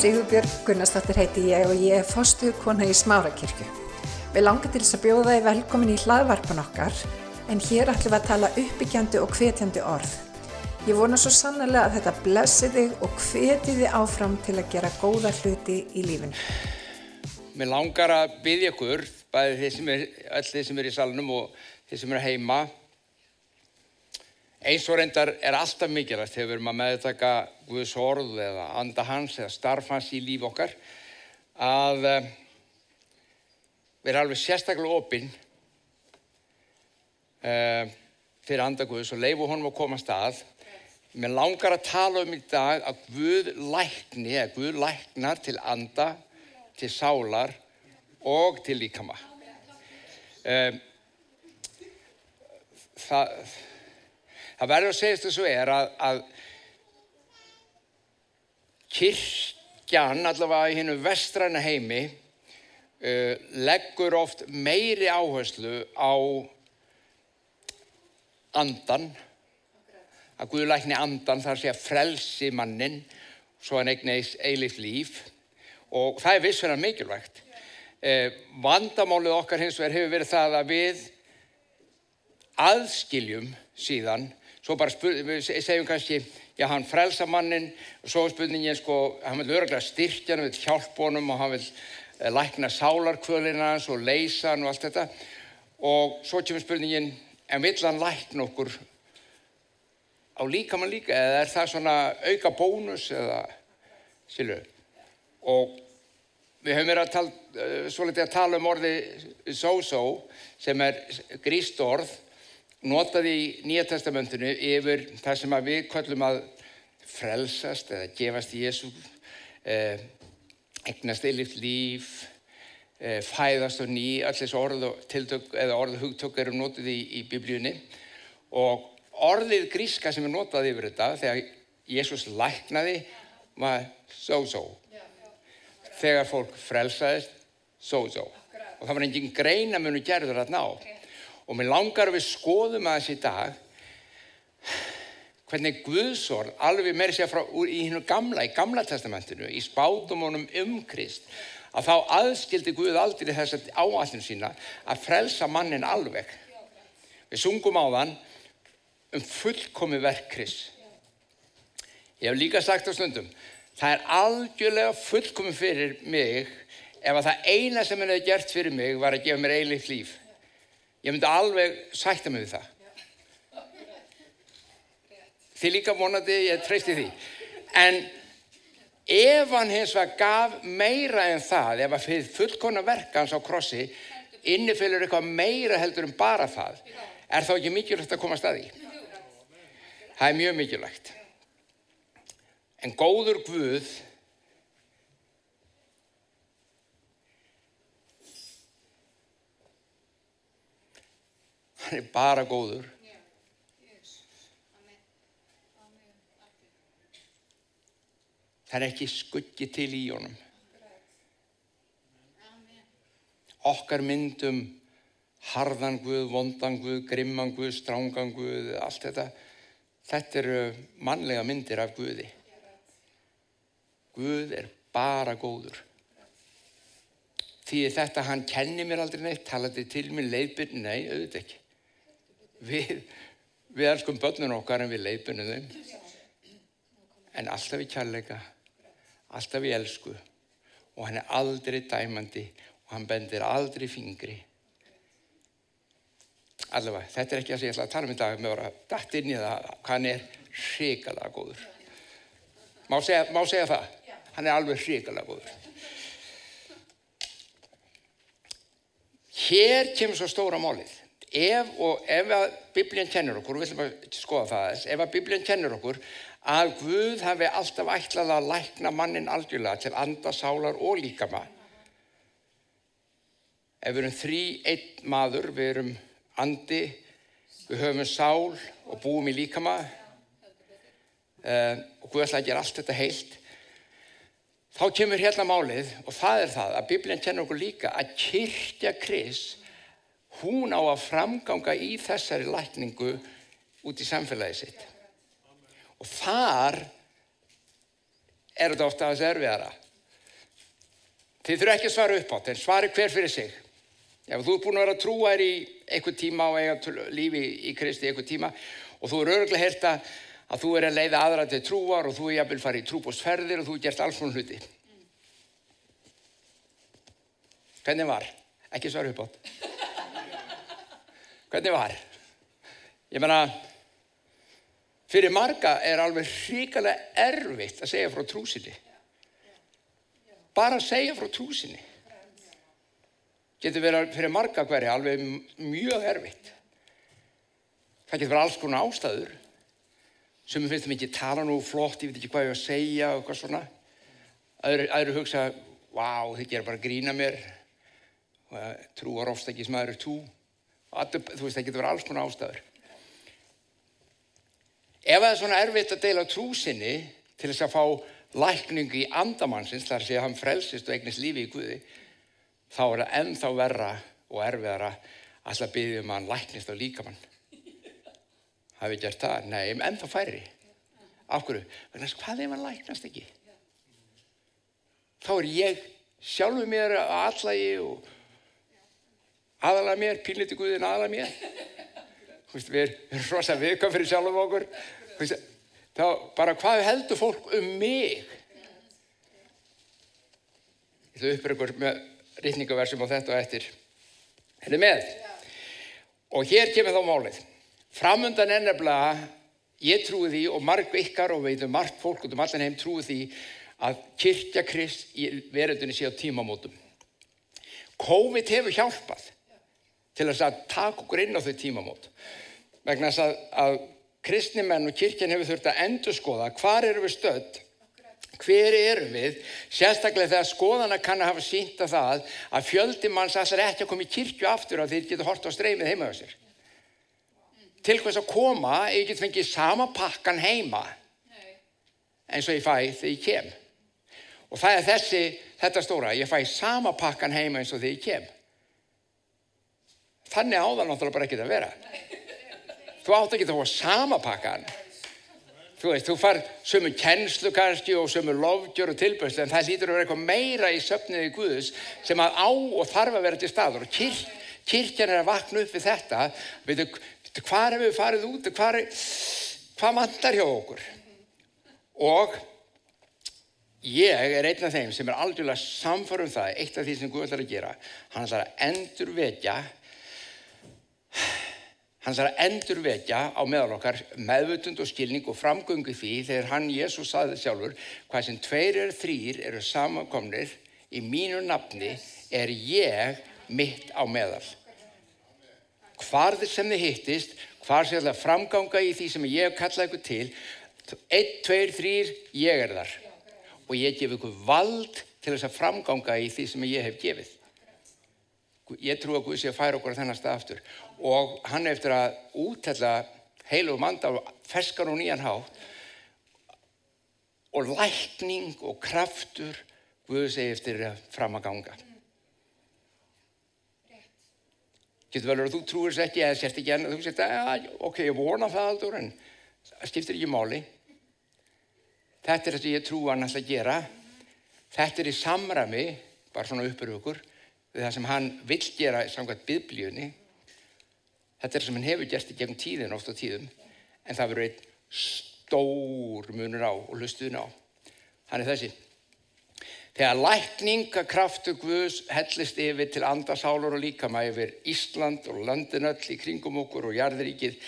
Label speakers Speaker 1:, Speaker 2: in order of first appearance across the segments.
Speaker 1: Sigurbjörg Gunnarsdóttir heiti ég og ég er fostuðkona í Smárakirkju. Við langar til þess að bjóða þið velkomin í hlaðvarpan okkar en hér ætlum við að tala uppbyggjandi og hvetjandi orð. Ég vona svo sannlega að þetta blessi þig og hveti þið áfram til að gera góða hluti í lífinu.
Speaker 2: Mér langar að byggja ykkur, bæði þeir sem er, öll þeir sem er í salunum og þeir sem er heima. Eins og reyndar er alltaf mikilvægt þegar við erum að meðtaka Guðs orð eða anda hans eða starf hans í líf okkar að uh, vera alveg sérstaklega opinn uh, fyrir anda Guðs og leifu honum að koma að stað. Mér langar að tala um í dag að Guð lækni, að Guð læknar til anda, til sálar og til líkama. Uh, það, það verður að segja þetta svo er að, að kirkjan allavega í hennu vestræna heimi uh, leggur oft meiri áherslu á andan að Guðlækni andan þar sé að frelsi mannin svo hann eignis eilif líf. Og það er vissverðan mikilvægt. Eh, vandamálið okkar hins vegar hefur verið það að við aðskiljum síðan svo bara við segjum kannski já hann frelsa mannin og svo er spurningin sko, hann vil öruglega styrkja hann, vil hjálpa honum og hann vil eh, lækna sálarkvölina hans og leysa hann og allt þetta. Og svo kemur spurningin en vill hann lækna okkur á líkamann líka eða er það svona auka bónus eða sílu og við höfum verið að tala, uh, svolítið að tala um orði so-so sem er gríst orð notað í Nýja testamentinu yfir það sem við kvöllum að frelsast eða gefast í Jésu eh, eignast eilift líf eh, fæðast og ný allir orð og tiltök eða orð hugtök eru notið í, í biblíunni. Og orðið gríska sem er notað yfir þetta þegar Jésús læknaði var so-so þegar fólk frelsaðist so-so og það var engin greina munu gerður að ná og mér langar við skoðum að þessi dag hvernig Guðsorð alveg meiri sér frá í hennu gamla, í gamla testamentinu í spátumunum um Krist að þá aðskildi Guð aldrei þess að áallinu sína að frelsa mannin alveg. Við sungum á þann um fullkomi verk Krist ég hef líka sagt á stundum það er algjörlega fullkomi fyrir mig ef að það eina sem henni hefði gert fyrir mig var að gefa mér eilift líf ég myndi alveg sætta mig við það. Þið líka vonandi ég treysti því. En ef hann hins vegar gaf meira en það ef að fyrir fullkona verkans á krossi innifylgur eitthvað meira heldur en bara það er þá ekki mikilvægt að koma að staði það er mjög mikilvægt. En góður Guð hann er bara góður. Það er ekki skuggi til í honum. Okkar myndum harðan Guð, vondan Guð, grimman Guð, strángan Guð, allt þetta þetta eru mannlega myndir af Guði. Guð er bara góður. Því þetta hann kenni mér aldrei neitt talaði til mér leiðbyrn, nei, auðvitað ekki við, við elskum börnun okkar en við leiðbyrnum þeim. En alltaf í kærleika alltaf í elsku. Og hann er aldrei dæmandi og hann bendir aldrei fingri. Allavega, þetta er ekki að ætla að tala um í dag með að dætt inn í það hann er hrikalega góður. Má segja, má segja það? Hann er alveg hrikalega góður. Hér kemur svo stóra málið ef ef að biblían kennur okkur við ætlum að skoða það þess ef að biblían kennur okkur að Guð hafi alltaf ætlað að lækna mannin algjörlega til anda, sálar og líkama. Ef við erum þrý einn maður við erum andi við höfum sál og búum í líkama uh, og Guð ætlaði að gera allt þetta heilt þá kemur hérna málið og það er það að Biblían kennur okkur líka að kyrkja Kris hún á að framganga í þessari lækningu út í samfélagi sitt og þar er þetta ofta að þessu erfiðara Þið þurfa ekki að svara upp átt, en svari hver fyrir sig. Ef þú ert búin að vera trúar í einhver tíma og eiga lífi í Kristi í einhver tíma og þú er öruglega hert að þú er að leiða aðra til trúar og þú er jafnvel farið í trúbóstferðir og þú er gert alls svona hluti. Hvernig var? Ekki svara upp átt. Hvernig var? Ég menna, fyrir marga er alveg hríkalega erfitt að segja frá trúsinni. Bara að segja frá trúsinni. Getur verið fyrir marga hverja alveg mjög erfitt. Það getur verið alls konar ástæður sem finnst þeim ekki tala nú flott, ég veit ekki hvað ég að segja og eitthvað svona. Aðri, aðri hugsa, wow, þið gerir bara grína mér trúar ofst ekki sem aður er Allir, þú veist það getur verið alls konar ástæður ef það er svona erfitt að deila trúsinni til þess að fá lækningu í andamannsins þar sé að hann frelsist og eignist lífi í Guði þá er það ennþá verra og erfiðara alltaf byggðum um að hann læknist á líkamann hafi gert það? Nei, ennþá færri Áhverju? Hvað ef hann læknast ekki? Þá er ég sjálfu mér að allagi og aðalega mér, pínliti Guðin aðalega mér. Vist, við erum rosa viðkvæm fyrir sjálfum okkur. Vist, þá bara hvað heldur fólk um mig? Ég ætla uppur ykkur með rítningaversum á þetta og eftir. Henni með? Og hér kemur þá málið. Framundan ennabla ég trúi því og marg ykkar og veitum margt fólk út um allan heim trúi því að kyrkja krist í veröldunni sé á tímamótum. COVID hefur hjálpað til þess að taka okkur inn á þau tímamót. Vegna þess að, að kristnimenn og kirkjan hefur þurft að endur skoða hvar eru við stödd, hver eru við, sérstaklega þegar skoðana kann að hafa sínt að það að fjöldi manns þessar ekki að koma í kirkju aftur að þeir geta hort á streymið heima á sér. Til hvers að koma, ég get fengið sama pakkan heima eins og ég fæ þegar ég kem. Og það er þessi, þetta stóra, ég fæ sama pakkan heima eins og þegar ég kem. Þannig áðan náttúrulega bara ekki að vera. Þú átt ekki að fá sama pakkan. Þú veist, þú far sömu kennslu kannski og sömu lofgjör og tilbærslu en það lítur að vera eitthvað meira í söfniði Guðus sem að á og þarf að vera til staður. Og kirk, kirkjan er að vakna upp við þetta. Veitu, hvað er við farið út? Hvað, hvað mandar hjá okkur? Og ég er einn af þeim sem er algjörlega samfara um það, eitt af því sem Guð ætlar að gera. Hann ætlar að endur vekja Hann þarf að endurvekja á meðal okkar meðvutund og skilning og framgöngu því þegar hann, Jésús, saði sjálfur hvað sem tveir eru þrýr eru samankomnir í mínu nafni er ég mitt á meðal. Hvar þið sem þið hittist, hvar sem það framganga í því sem ég hef kallað ykkur til, einn, tveir, þrýr, ég er þar. Og ég gef ykkur vald til þess að framganga í því sem ég hef gefið ég trú að Guð sé að færa okkur þennan stað aftur. Og hann eftir að útella heilu manda og ferskar og nýjan há og lækning og kraftur Guð segi eftir að fram að ganga. Getur vel að þú trúir þess ekki eða sérst ekki enn þú sést að ok, ég vona það aldur en það skiptir ekki máli. Þetta er það sem ég trú að hann ætla að gera. Þetta er í samrami bara svona uppur okkur við það sem hann vill gera samkvæmt biblíunni þetta er sem hann hefur gert í gegnum tíðin oft á tíðum en það verður einn stór munur á og lustuðin á. Hann er þessi. Þegar lækningakraftu Guðs hellist yfir til andasálur og líkama yfir Ísland og landinöll í kringum okkur og jarðríkið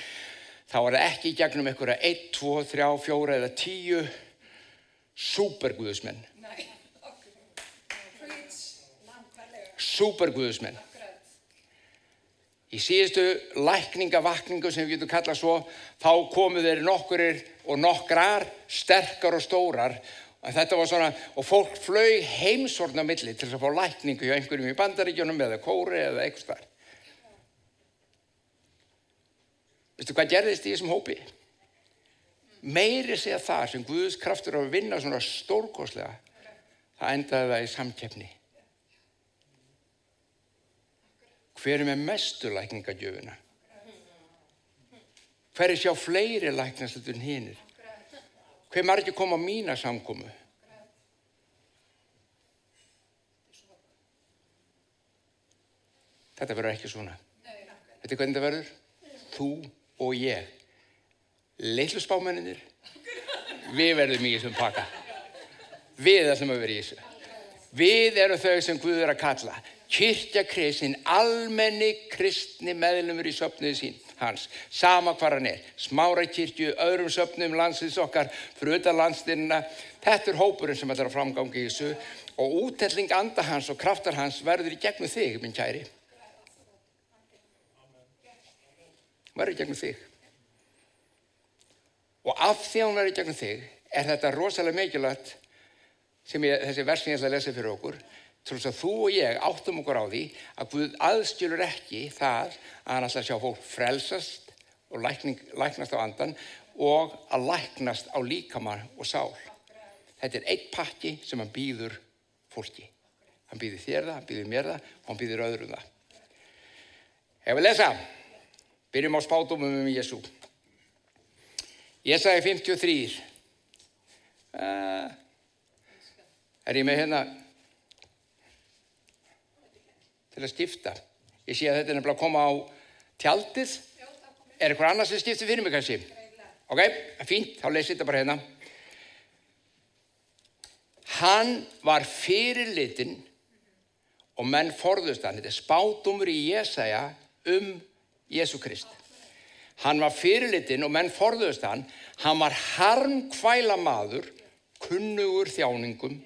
Speaker 2: þá er það ekki í gegnum einhverja 1, 2, 3, 4 eða 10 superguðusmenn superguðusmenn. Í síðustu lækningavakningu sem við getum kallað svo, þá komu þeir nokkurir og nokkrar, sterkar og stórar. Og þetta var svona, og fólk flög heimsorna milli til að fá lækningu hjá einhverjum í bandaríkjónum eða kóri eða eitthvað starf. Vistu hvað gerðist í þessum hópi? Meiri segja það sem Guðs kraftur á að vinna svona stórkoslega, það endaði það í samkeppni. Hver er með mestu lækningagjöfuna? Hver er sjá fleiri læknastöldun hinnir? Hver margir koma á mína samkomu? Þetta verður ekki svona. Þetta er hvernig þetta verður? Þú og ég. Leitlu spámenninir. Við verðum í þessum pakka. Við ætlum að vera í þessu. Við erum þau sem Guð er að kalla. Kirkjakriðsinn, almenni kristni meðlumur í söpnuðu sín hans. Sama hvað hann er. Smára kirkju, öðrum söpnum landsins okkar, fyrir auðvitað landstinna. Þetta er hópurinn sem ætlar að framgangi í þessu. Og útelling anda hans og kraftar hans verður í gegnum þig, minn kæri. Verður í gegnum þig. Og af því hún verður í gegnum þig er þetta rosalega mikilvægt sem ég, þessi vers sem ég ætla að lesa fyrir okkur til þess að þú og ég áttum okkur á því að Guð aðstjulur ekki það að hann ætla að sjá fólk frelsast og lækning, læknast á andan og að læknast á líkamar og sál. Þetta er eitt pakki sem hann býður fólki. Hann býður þér það, hann býður mér það og hann býður öðrum það. Ef við lesa, byrjum á spátumum um Jésu. Ég sagði 53. Uh, er ég með hérna til að skipta. Ég sé að þetta er nefnilega að koma á tjaldið. Er eitthvað annars sem skiptir fyrir mig kannski? Ok, fínt, þá lesið þetta bara hérna. Hann var fyrirlitinn og menn forðust hann. Þetta er spátumur í Jésaja um Jésu Krist. Hann var fyrirlitinn og menn forðust hann. Hann var harmkvæla maður, kunnugur þjáningum,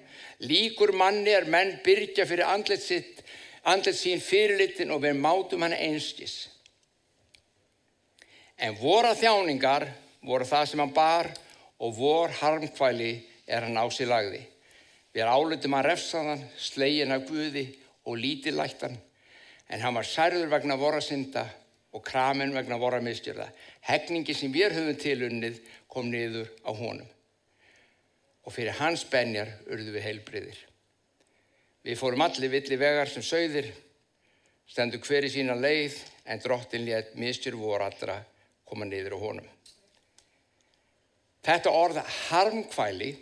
Speaker 2: líkur manni er menn byrja fyrir andlet sitt, andlet sín fyrirlitinn og við mátum hann einskis. En voru þjáningar voru það sem hann bar og vor harmkvæli er hann á sér lagði. Við álutum hann refsaðan, slegin af Guði og lítilættan, en hann var særður vegna vorasinda og kramen vegna voramisgjörða. Hegningi sem við höfum tilunnið kom niður á honum. Og fyrir hans benjar urðu við heilbriðir. Við fórum allir villi vegar sem sögðir, stendu hver í sína leið, en drottin létt misgjör voru allra koma niður á honum. Þetta orða harmkvæli,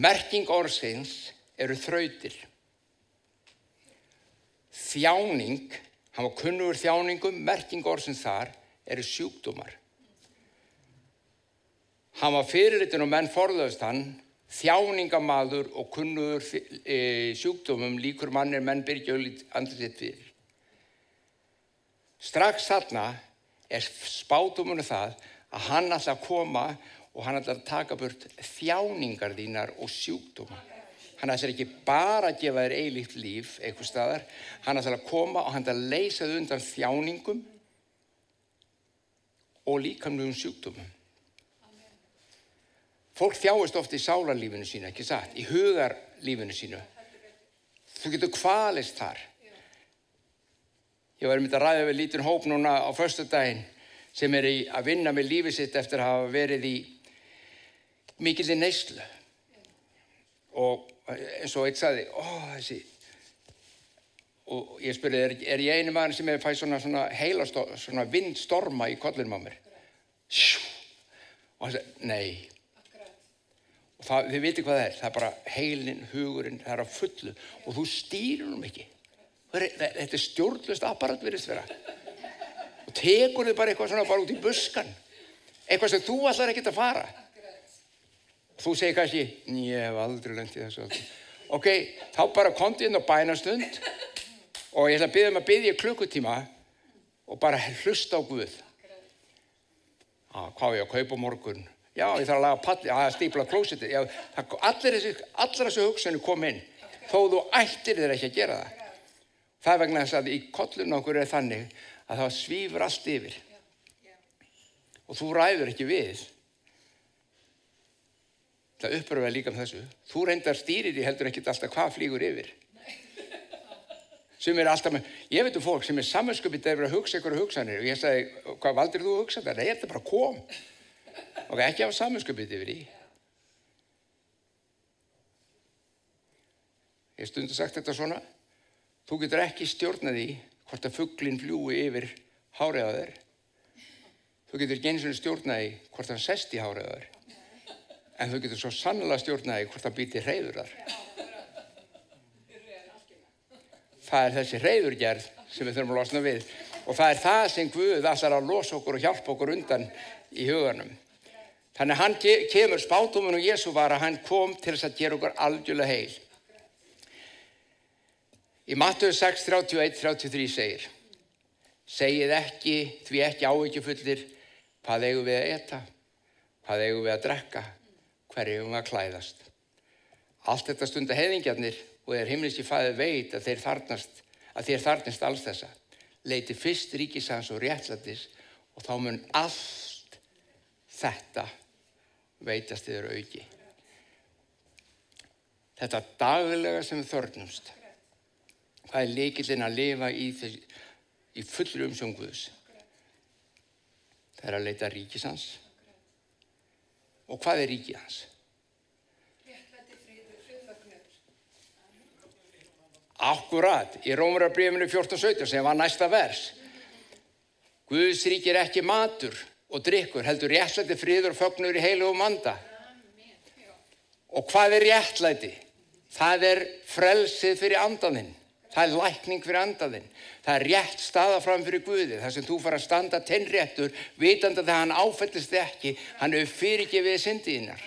Speaker 2: merking orðsins eru þrautir. Þjáning, hann var kunnugur þjáningum, merking orðsins þar eru sjúkdómar. Hann var fyrirlitin og menn forðaðist hann, þjáningamadur og kunnugur e, sjúkdómum líkur mannir menn byrja andrið sitt fyrir. Strax þarna er spátumunum það að hann ætla að koma og hann ætla að taka burt þjáningar þínar og sjúkdóma. Hann ætla ekki bara að gefa þér eilíkt líf eitthvað staðar, hann ætla að koma og hann ætla að leysa þau undan þjáningum og líkamlegum sjúkdómum. Fólk þjáist ofta í sálarlífinu sínu, ekki satt, í hugarlífinu sínu. Þú getur kvalist þar. Ég var myndið að ræða við lítinn hóp núna á förstu daginn sem er í að vinna með lífið sitt eftir að hafa verið í mikillir neyslu. Og eins og eitt saði, ó þessi, og ég spurði, er, er ég einu maður sem hefur fæð svona, svona heila svona vindstorma í kollunum á mér? Sjú, og hann sagði, nei. Og það, þið viti hvað það er, það er bara heilin, hugurinn, það er að fullu og þú stýrir um ekki. Þetta er stjórnlust apparat verið vera. Og tekur þið bara eitthvað svona bara út í buskan. Eitthvað sem þú allar ekkert að fara. Þú segir kannski, ég hef aldrei lendið þessu. Ok, þá bara konti inn á bænastund og ég ætla að byggja um að byggja klukkutíma og bara hlusta á Guð. Á, hvað er ég að kaupa morgun? Já, ég þarf að laga palli, að stípla klósiti. Já, allir þessu, þessu hugsunni kom inn, þó þú ættir þér ekki að gera það. Það er vegna þess að í kollun okkur er þannig að það svífur allt yfir. Og þú ræður ekki við. Það uppröfa líka um þessu. Þú reyndar stýrir í heldur ekkit alltaf hvað flýgur yfir. Sem er alltaf með, ég veit um fólk sem er samanskupið þegar að hugsa ykkur hugsanir og ég sagði, hvað valdir þú að hugsa það? Nei, þetta bara kom. Og ekki hafa samanskupið yfir í. Ég stundu sagt þetta svona. Þú getur ekki stjórnaði hvort að fugglinn fljúi yfir þér. Þú getur og stjórnaði hvort hann sest í þér. En þú getur svo sannlega stjórnaði hvort hann býti reyður þar. það er þessi reyðurgerð sem við þurfum að losna við og það er það sem Guð allar að losa okkur og hjálpa okkur undan í huganum. Þannig að hann kemur spátuminn og Jésu var að hann kom til þess að gera okkur algjörlega heil. Í Mattuð 6, 31, 33 segir Segið ekki, því ekki áveikjufullir, hvað eigum við að eta, hvað eigum við að drekka, hver eigum við að klæðast. Allt þetta stunda heiðingjarnir og er himniski fæði veit að þeir þarnast, að þeir þarnast alls þessa. Leiti fyrst ríkisans og réttlættis og þá mun allt þetta veitast þér auki. Þetta daglega sem þörnumst, hvað er líkillin að lifa í í fullri umsönguðus. Það er að leita ríkisans. Og hvað er ríkið hans? Akkurat, í Rómarabrifinu 14.17 sem var næsta vers. Guðs rík er ekki matur og drikkur, heldur réttlæti fríður og fögnur í heilu og manda. Og hvað er réttlæti? Það er frelsið fyrir andaninn. Það er lækning fyrir andaðinn. Það er rétt staða fram fyrir Guði. Það sem þú fara að standa tennréttur, vitanda það hann áfællist þið ekki, hann hefur fyrirgefið syndiðinnar.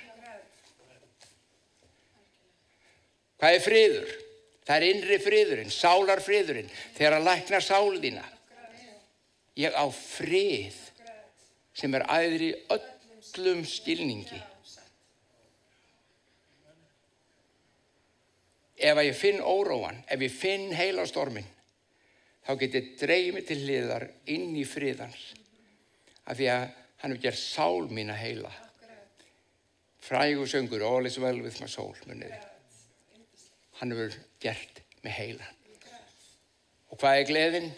Speaker 2: Hvað er friður? Það er innri friðurinn, sálar friðurinn, þegar að lækna sáldina. Ég á frið sem er aðri öllum skilningi. ef ég finn óróan, ef ég finn heila stormin, þá get ég dreyið mig til hliðar inn í friðans. Af því að hann hefur gert sál mín að heila. Frægur söngur, all is well with my soul, muniði. Hann hefur gert mig heila. Og hvað er gleðin?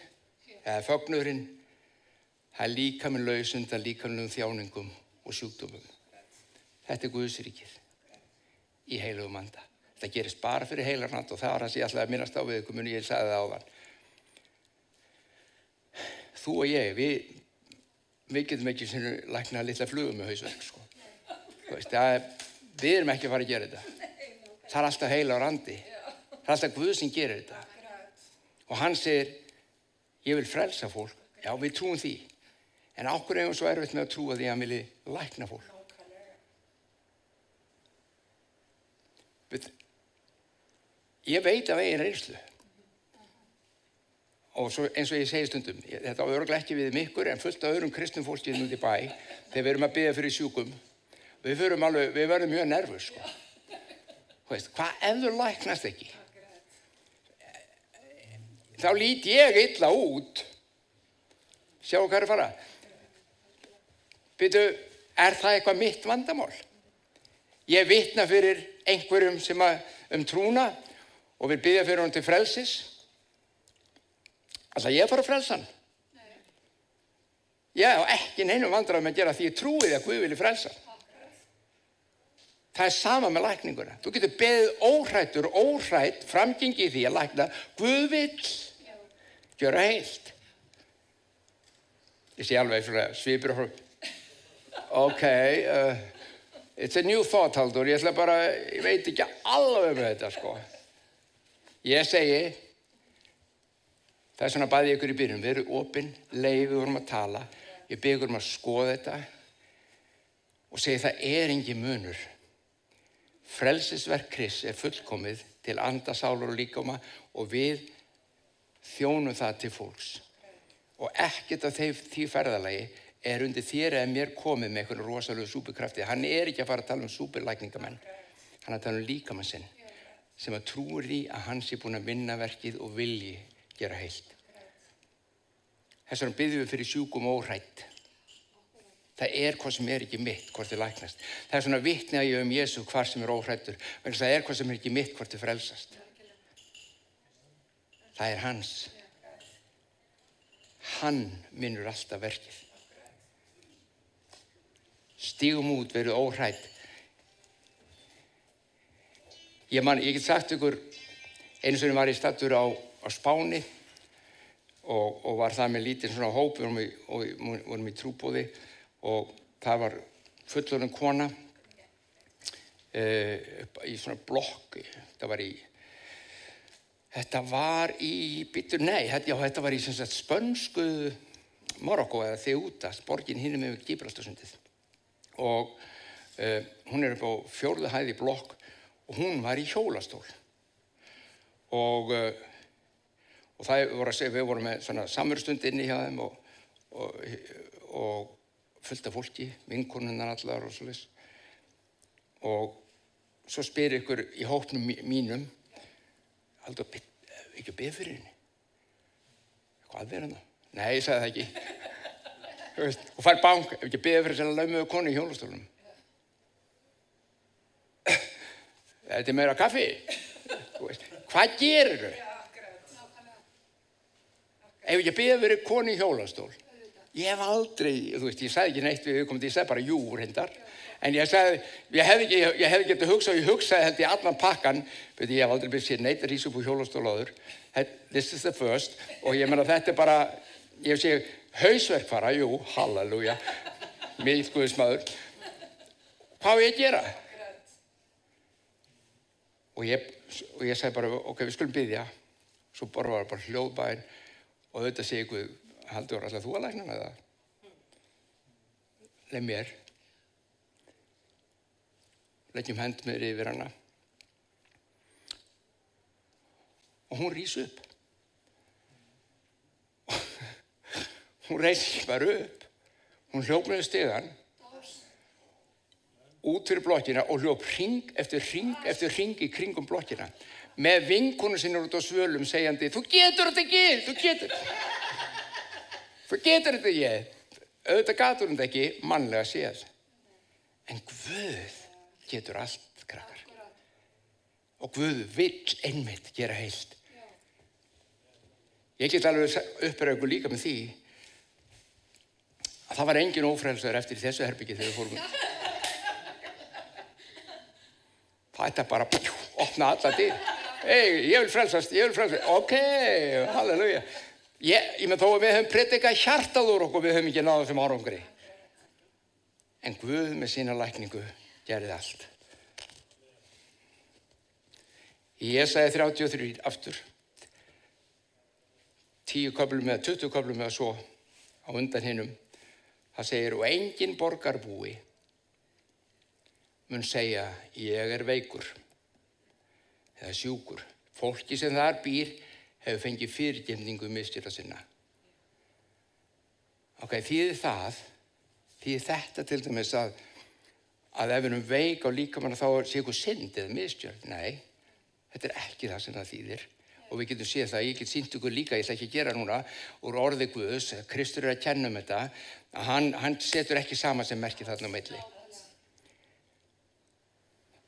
Speaker 2: Er fögnurinn. Það er líka með lausunda, líka með þjáningum og sjúkdómum. Þetta er Guðsrikið í heilugum anda. Þetta gerist bara fyrir heilarnand og það var sem ég ætlaði að minnast á við ykkur muni ég sagði það á þann. Þú og ég, við, við getum ekki svona lækna litla flugum með hausverk sko. Veist, er, við erum ekki að fara að gera þetta. Það er alltaf heila á randi. Það er alltaf Guð sem gerir þetta. Og hann segir, ég vil frelsa fólk. Já, við trúum því. En ákveður eigum svo erfitt með að trúa því að hann vilji lækna fólk. Ég veit af eigin reynslu. Og eins og ég segi stundum, þetta á örglega ekki við mikkur en fullt af öðrum kristum fólkið núti bæ, þegar við erum að byggja fyrir sjúkum, við, alveg, við verðum mjög nervus. Sko. Hvað þú læknast ekki? Þá lít ég illa út. Sjá hvað er að fara. Býtu, er það eitthvað mitt vandamál? Ég vitna fyrir einhverjum sem að um trúna og vil byggja fyrir hann til frelsis. Alltaf ég fara að frelsa hann? Ég hef ekki neinu vandrað með að gera því ég trúi því að Guð vilja frelsa. Það er sama með lækninguna. Þú getur beðið óhrættur óhrætt framgengi því að lækna. Guð vil gera heilt. Ég sé alveg svipur ok uh, it's a new thought haldur ég, bara, ég veit ekki alveg með þetta sko Ég segi, það er svona bæðið ykkur í byrjun, við erum opinn, leiðið vorum að tala, ég byggur um að skoða þetta og segi það er engi munur. Frelsisverk Kris er fullkomið til andasálur og líkáma og við þjónum það til fólks. Og ekkert af því ferðalagi er undir þér eða mér komið með einhvern rosalega súperkrafti. Hann er ekki að fara að tala um súperlækningamenn, hann er að tala um líkamann sinn sem að trúur því að hans er búin að vinna verkið og vilji gera heilt. Þess vegna byggjum við fyrir sjúkum óhrætt. Það er hvað sem er ekki mitt hvort þið læknast. Það er svona vittni að ég um Jésu hvar sem er óhrættur. Það er hvað sem er ekki mitt hvort þið frelsast. Það er hans. Hann minnur alltaf verkið. Stígum út, veru óhrætt Ég, man, ég get sagt ykkur, eins og einu var ég stattur á, á Spáni og, og var það með lítinn svona hóp og við vorum í trúbóði og það var fullurinn kona e, í svona blokk, það var í, Þetta var í, byttur, nei, þetta, já, þetta var í spönsku Marokko eða Þeútas, borgin hinn með Gibraltarsundið. Og uh, hún er upp á fjórðu hæði blokk og hún var í hjólastól. Og, uh, og það voru að segja, við vorum með svona samverstund inni hjá þeim og, og, og fullt af fólki, vinkonunnar allar og svolítið. Og svo spyr ykkur í hópnum mínum, haldur ekki að beða fyrir henni. Hvað er henni? Nei, ég sagði það ekki. Og fær bank, ef ekki beða fyrir þess að laumiðu konu í hjólastólunum. Þetta er meira kaffi. Hvað gerir þau? Ef ekki beða fyrir konu í hjólastól. Ég hef aldrei, þú veist, ég sagði ekki neitt við auðvitað, ég sagði bara jú, reyndar. En ég sagði, ég hefði ekki, ég hefði getið hugsað, ég hugsaði held ég allan pakkan, veit ég hef aldrei byrjað sér neitt að upp úr hjólastólaður, this is the first, og ég menna þetta er bara, ég hef séð hausverkfara, jú, halleluja, miðguðismadur, hvað er ég að gera? Og ég, og ég sagði bara, ok, við skulum byggja, svo bara var bara hljóðbæinn og auðvitað segi ykkur, haldur alltaf þú að lækna með það? Leð mér. Leggjum hend með yfir hana. Og hún rýs upp hún reysi bara upp. Hún hljóp með stegan út fyrir blokkina og hljóp ring eftir ring eftir ring í kringum blokkina. Með vinkonu sinni út á svölum segjandi þú getur þetta ekki þú getur þú getur þetta ekki. Auðvitað gatur þetta ekki mannlega séð. En Guð getur allt, krakkar. Og Guð vill einmitt gera heilt. Ég get alveg upprögu líka með því að það var engin ófrælsar eftir þessu herbyggi þegar við fórum. Það er bara, pjú, opna alla dyr. Hei, ég vil frelsast, ég vil frelsast. Ok, halleluja. Ég, ég með þó að við höfum predikað hjartaður okkur, við höfum ekki náðu sem árangri. En Guð með sína lækningu gerði allt. Ég sagði 33 aftur, 10 köflum eða 20 köflum eða svo á undan hinnum. Það segir og engin borgarbúi mun segja ég er veikur eða sjúkur. Fólki sem þar býr hefur fengið fyrirgemningu mistila sinna. Ok, því það, því þetta til dæmis að að ef við erum veik á líkamann þá sé ykkur synd eða mistjörn. Nei, þetta er ekki það sem það þýðir og við getum séð það, ég get sínt ykkur líka, ég ætla ekki að gera núna úr orði Guðus, Kristur er að kenna um þetta, að hann, hann setur ekki sama sem merkir þarna meðli.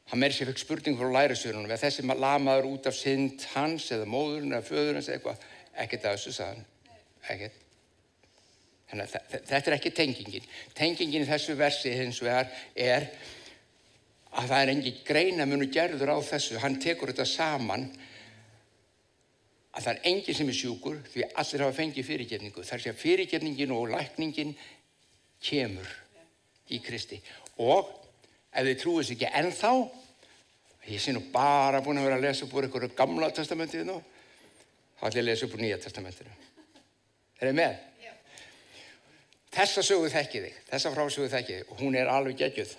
Speaker 2: Hann meiri sér fekk spurning frá lærisverunum, eða þessi lamaður út af synd hans eða móðurinn eða föðurinn eða eitthvað, ekkert að þessu sagðan, ekkert. Þannig að þetta er ekki tengingin. Tengingin í þessu versi hins vegar er að það er engin greina munu gerður á þessu. Hann tekur þetta saman að það er engin sem er sjúkur því allir hafa fengið fyrirgefningu. Það er sér fyrirgefningin og lækningin kemur í Kristi. Og ef þið trúið sér ekki ennþá, ég sé nú bara búin að vera að lesa upp úr einhverju gamla testamentið nú, þá ætlum ég að lesa upp úr nýja testamentinu. Er þið með? Þessa sögu þekki þig, þessa frásögu þekki þig og hún er alveg geggjuð.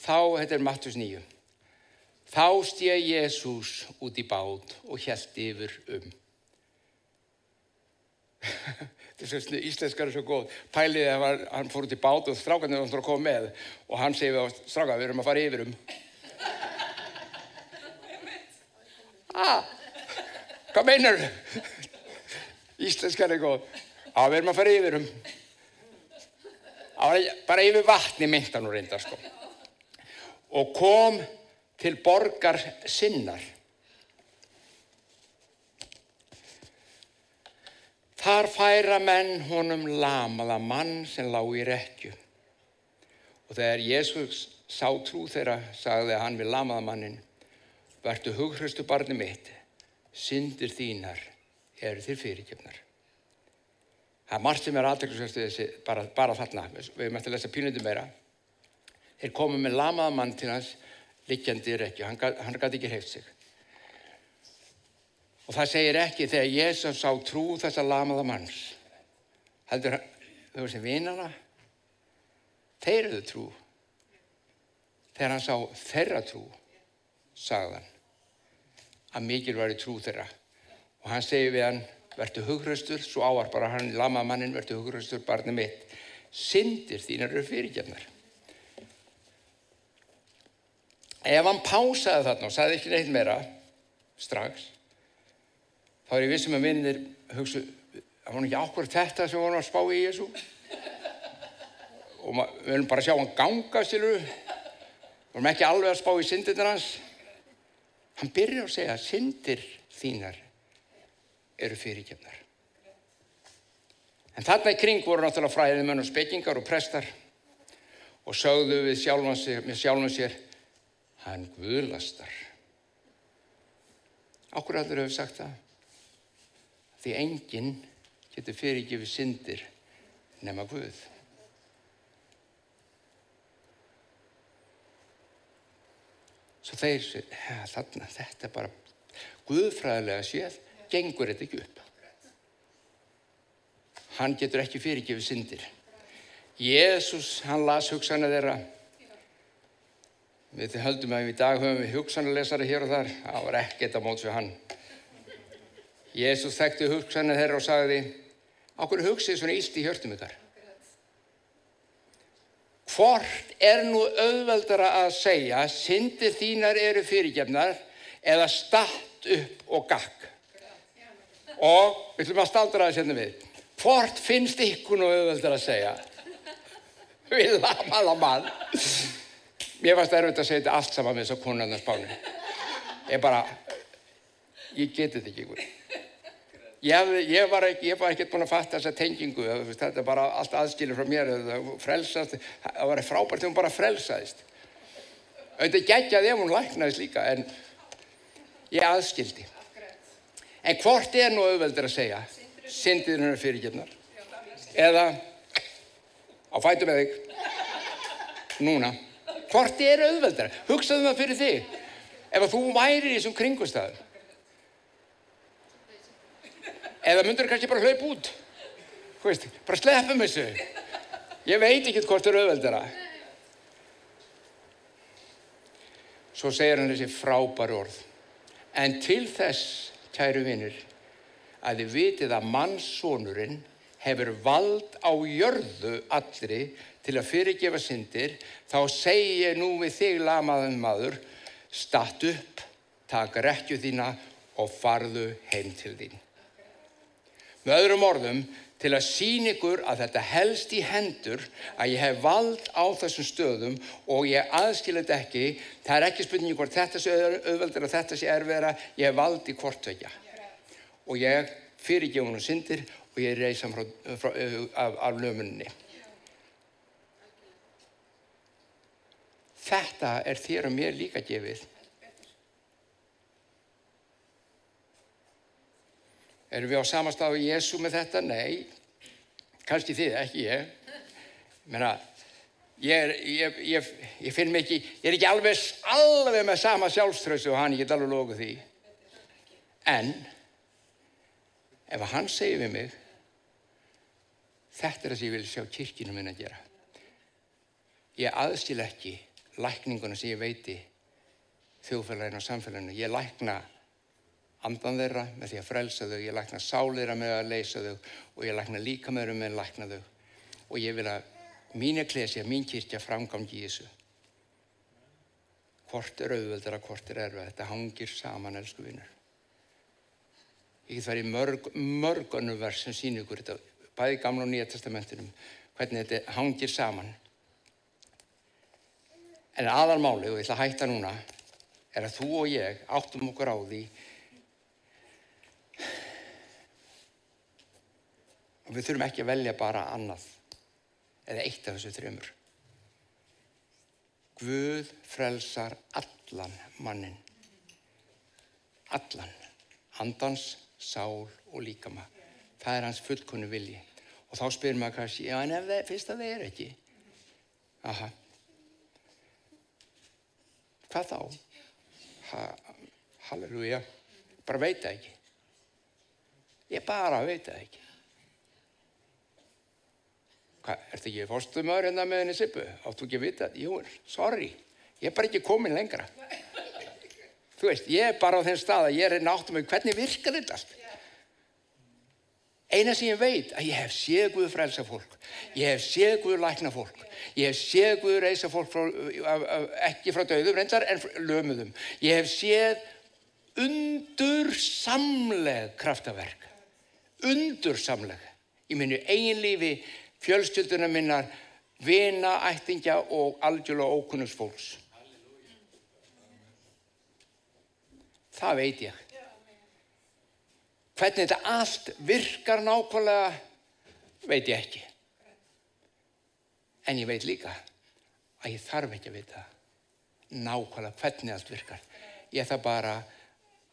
Speaker 2: Þá, þetta er Mattus 9, þá stið Jésús út í bát og held yfir um. Þessu íslenskar er svo góð. Pælið að var, hann fór út í bát og strákarnir var að koma með og hann segi við á strákar, við erum að fara yfir um. Ah, hvað meinar þau? Íslenskar er góð. Já, við erum að fara yfir um. Bara yfir vatni myndan og reyndar sko. Og kom til borgar sinnar. Þar færa menn honum lamaða mann sem lág í rekju. Og þegar Jésús sá trú þeirra, sagði hann við lamaða mannin, vertu hughraustu barni mitt, syndir þínar eru þér fyrirkjöfnar. Það er margt sem er aðdeklisverstu þessi bara, bara þarna, við eftir að lesa pínundum meira. Þeir komið með lamaða mann til hans, liggjandi í rekju, hann, gæti ekki heift sig. Og það segir ekki þegar Jésús sá trú þessa lamaða manns. Heldur þau sem vinana, þeir eru trú. Þegar hann sá þeirra trú, sagðan, að mikil var í trú þeirra. Og hann segi við hann, verður hugraustur, svo áar bara hann lamaða mannin, verður hugraustur, barni mitt. Syndir þínar eru fyrirgefnar. Ef hann pásaði þarna og sagði ekki neitt meira strax, þá er ég vissum að vinnir hugsa, það var ekki ákveður þetta sem vorum að spá í Jésu og við viljum bara sjá hann ganga stilu, við vorum ekki alveg að spá í syndirnar hans. Hann byrjar að segja að syndir þínar eru fyrirkjöfnar. En þarna í kring voru náttúrulega fræðið menn og spekingar og prestar og sögðu við sjálfum sér hann guðlastar. Áhverju allir hefur sagt það? Því enginn getur fyrirgefið syndir nema Guð. Svo þeir sér, þarna, þetta er bara Guðfræðilega séð, gengur þetta ekki upp. Hann getur ekki fyrirgefið syndir. Jésús, hann las hugsanir þeirra Við höldum að í dag höfum við hugsanalesari hér og þar. Það var ekkert að móts við hann. Jésús þekkti hugsanir þeirra og sagði Áhverju hugsið svona íst í hjörtum ykkar? Hvort er nú auðveldara að segja syndir þínar eru fyrirgefnar eða statt upp og gakk? Og við ætlum að staldra það sérna við. Hvort finnst ykkur nú auðveldara að segja? Við lamaða mann. Mér varst erfitt að segja þetta allt saman með þess að konarnar spánu. Ég bara, ég geti þetta ekki. Ég, ég var ekkert ekki búin að fatta þessa tengingu, þetta er bara allt aðskilir frá mér, frelsast, það var frábært þegar hún bara frelsaðist. Þetta geggjaði ef hún læknaðist líka, en ég aðskildi. En hvort er nú auðveldur að segja, syndið hennar fyrirgefnar, eða á fætu með þig, núna. Hvort er auðveldar? Hugsaðu það fyrir þig. Ef að þú væri í þessum kringustæðum. Eða myndur þú kannski bara hlaup út. Veist, bara sleppum þessu. Ég veit ekki hvort er auðveldara. Svo segir hann þessi frábær orð. En til þess, kæru vinnir, að þið vitið að mannssonurinn hefur vald á jörðu allri til að fyrirgefa syndir, þá segi ég nú við þig lamaðum maður, statt upp, taka rekju þína og farðu heim til þín. Með öðrum orðum, til að sín ykkur að þetta helst í hendur að ég hef vald á þessum stöðum og ég aðskilir þetta ekki, það er ekki spurningi hvort þetta sé auðveldur og þetta sé erfiðra, ég hef vald í hvortvekja. Og ég fyrirgefa hún syndir og ég reysa af, af lömunni. Þetta er þér og mér líka gefið. Erum við á samastafu Jésu með þetta? Nei, kannski þið, ekki ég. Menna, ég, ég, ég, ég finn mig ekki, ég er ekki alveg, alveg með sama sjálfströðsu og hann, ég get alveg lokuð því. En, ef hann segir við mig, þetta er það sem ég vil sjá kirkinu minna að gera. Ég aðstil ekki lækninguna sem ég veiti þjóðfélaginu og samfélaginu. Ég lækna andan þeirra með því að frelsa þau, ég lækna sál þeirra með að leysa þau og ég lækna líka með þau með að lækna þau og ég vil að mín eklesja, mín kirkja framgangi í þessu. Hvort er auðveldar að hvort er erfið, þetta hangir saman, elsku vinnur. Ég get verið mörg, mörg önnu vers sem sín ykkur þetta, bæði gamla og nýja testamentinum, hvernig þetta hangir saman. En aðalmáli, og ég ætla að hætta núna, er að þú og ég áttum okkur á því og við þurfum ekki að velja bara annað eða eitt af þessu þrjumur. Guð frelsar allan mannin. Allan. Andans, sál og líkama. Það er hans fullkonu vilji. Og þá spyrir maður kannski, já en ef það fyrst að það er ekki. Aha. Hvað þá? Ha, halleluja. Bara veit það ekki. Ég bara veit það ekki. Hvað, ertu ekki fórstumöður hérna með henni Sippu? Áttu ekki að vita? Jú, sorry, ég er bara ekki komin lengra. Þú veist, ég er bara á þenn stað að ég er náttum með hvernig virkar þetta allt. Eina sem ég veit að ég hef séð Guðu frelsa fólk, ég hef séð Guðu lækna fólk, ég hef séð Guðu reysa fólk frá, ekki frá döðum reyndar en lömuðum. Ég hef séð undursamleg kraftaverk, undursamleg í minni eigin lífi fjölskylduna minnar, vina, ættingja og algjörlega ókunnus fólks. Það veit ég. Hvernig þetta allt virkar nákvæmlega, veit ég ekki. En ég veit líka að ég þarf ekki að vita nákvæmlega hvernig allt virkar. Ég þarf bara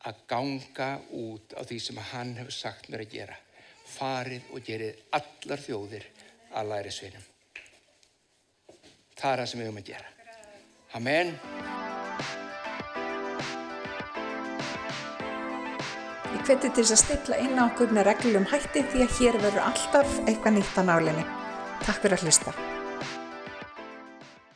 Speaker 2: að ganga út á því sem hann hefur sagt mér að gera. Farið og gerið allar þjóðir að læri sveinum. Það er það sem við höfum að gera. Amen.
Speaker 1: Ég hveti til að stilla inn á okkur með reglum hætti því að hér verður alltaf eitthvað nýtt á nálinni. Takk fyrir að hlusta.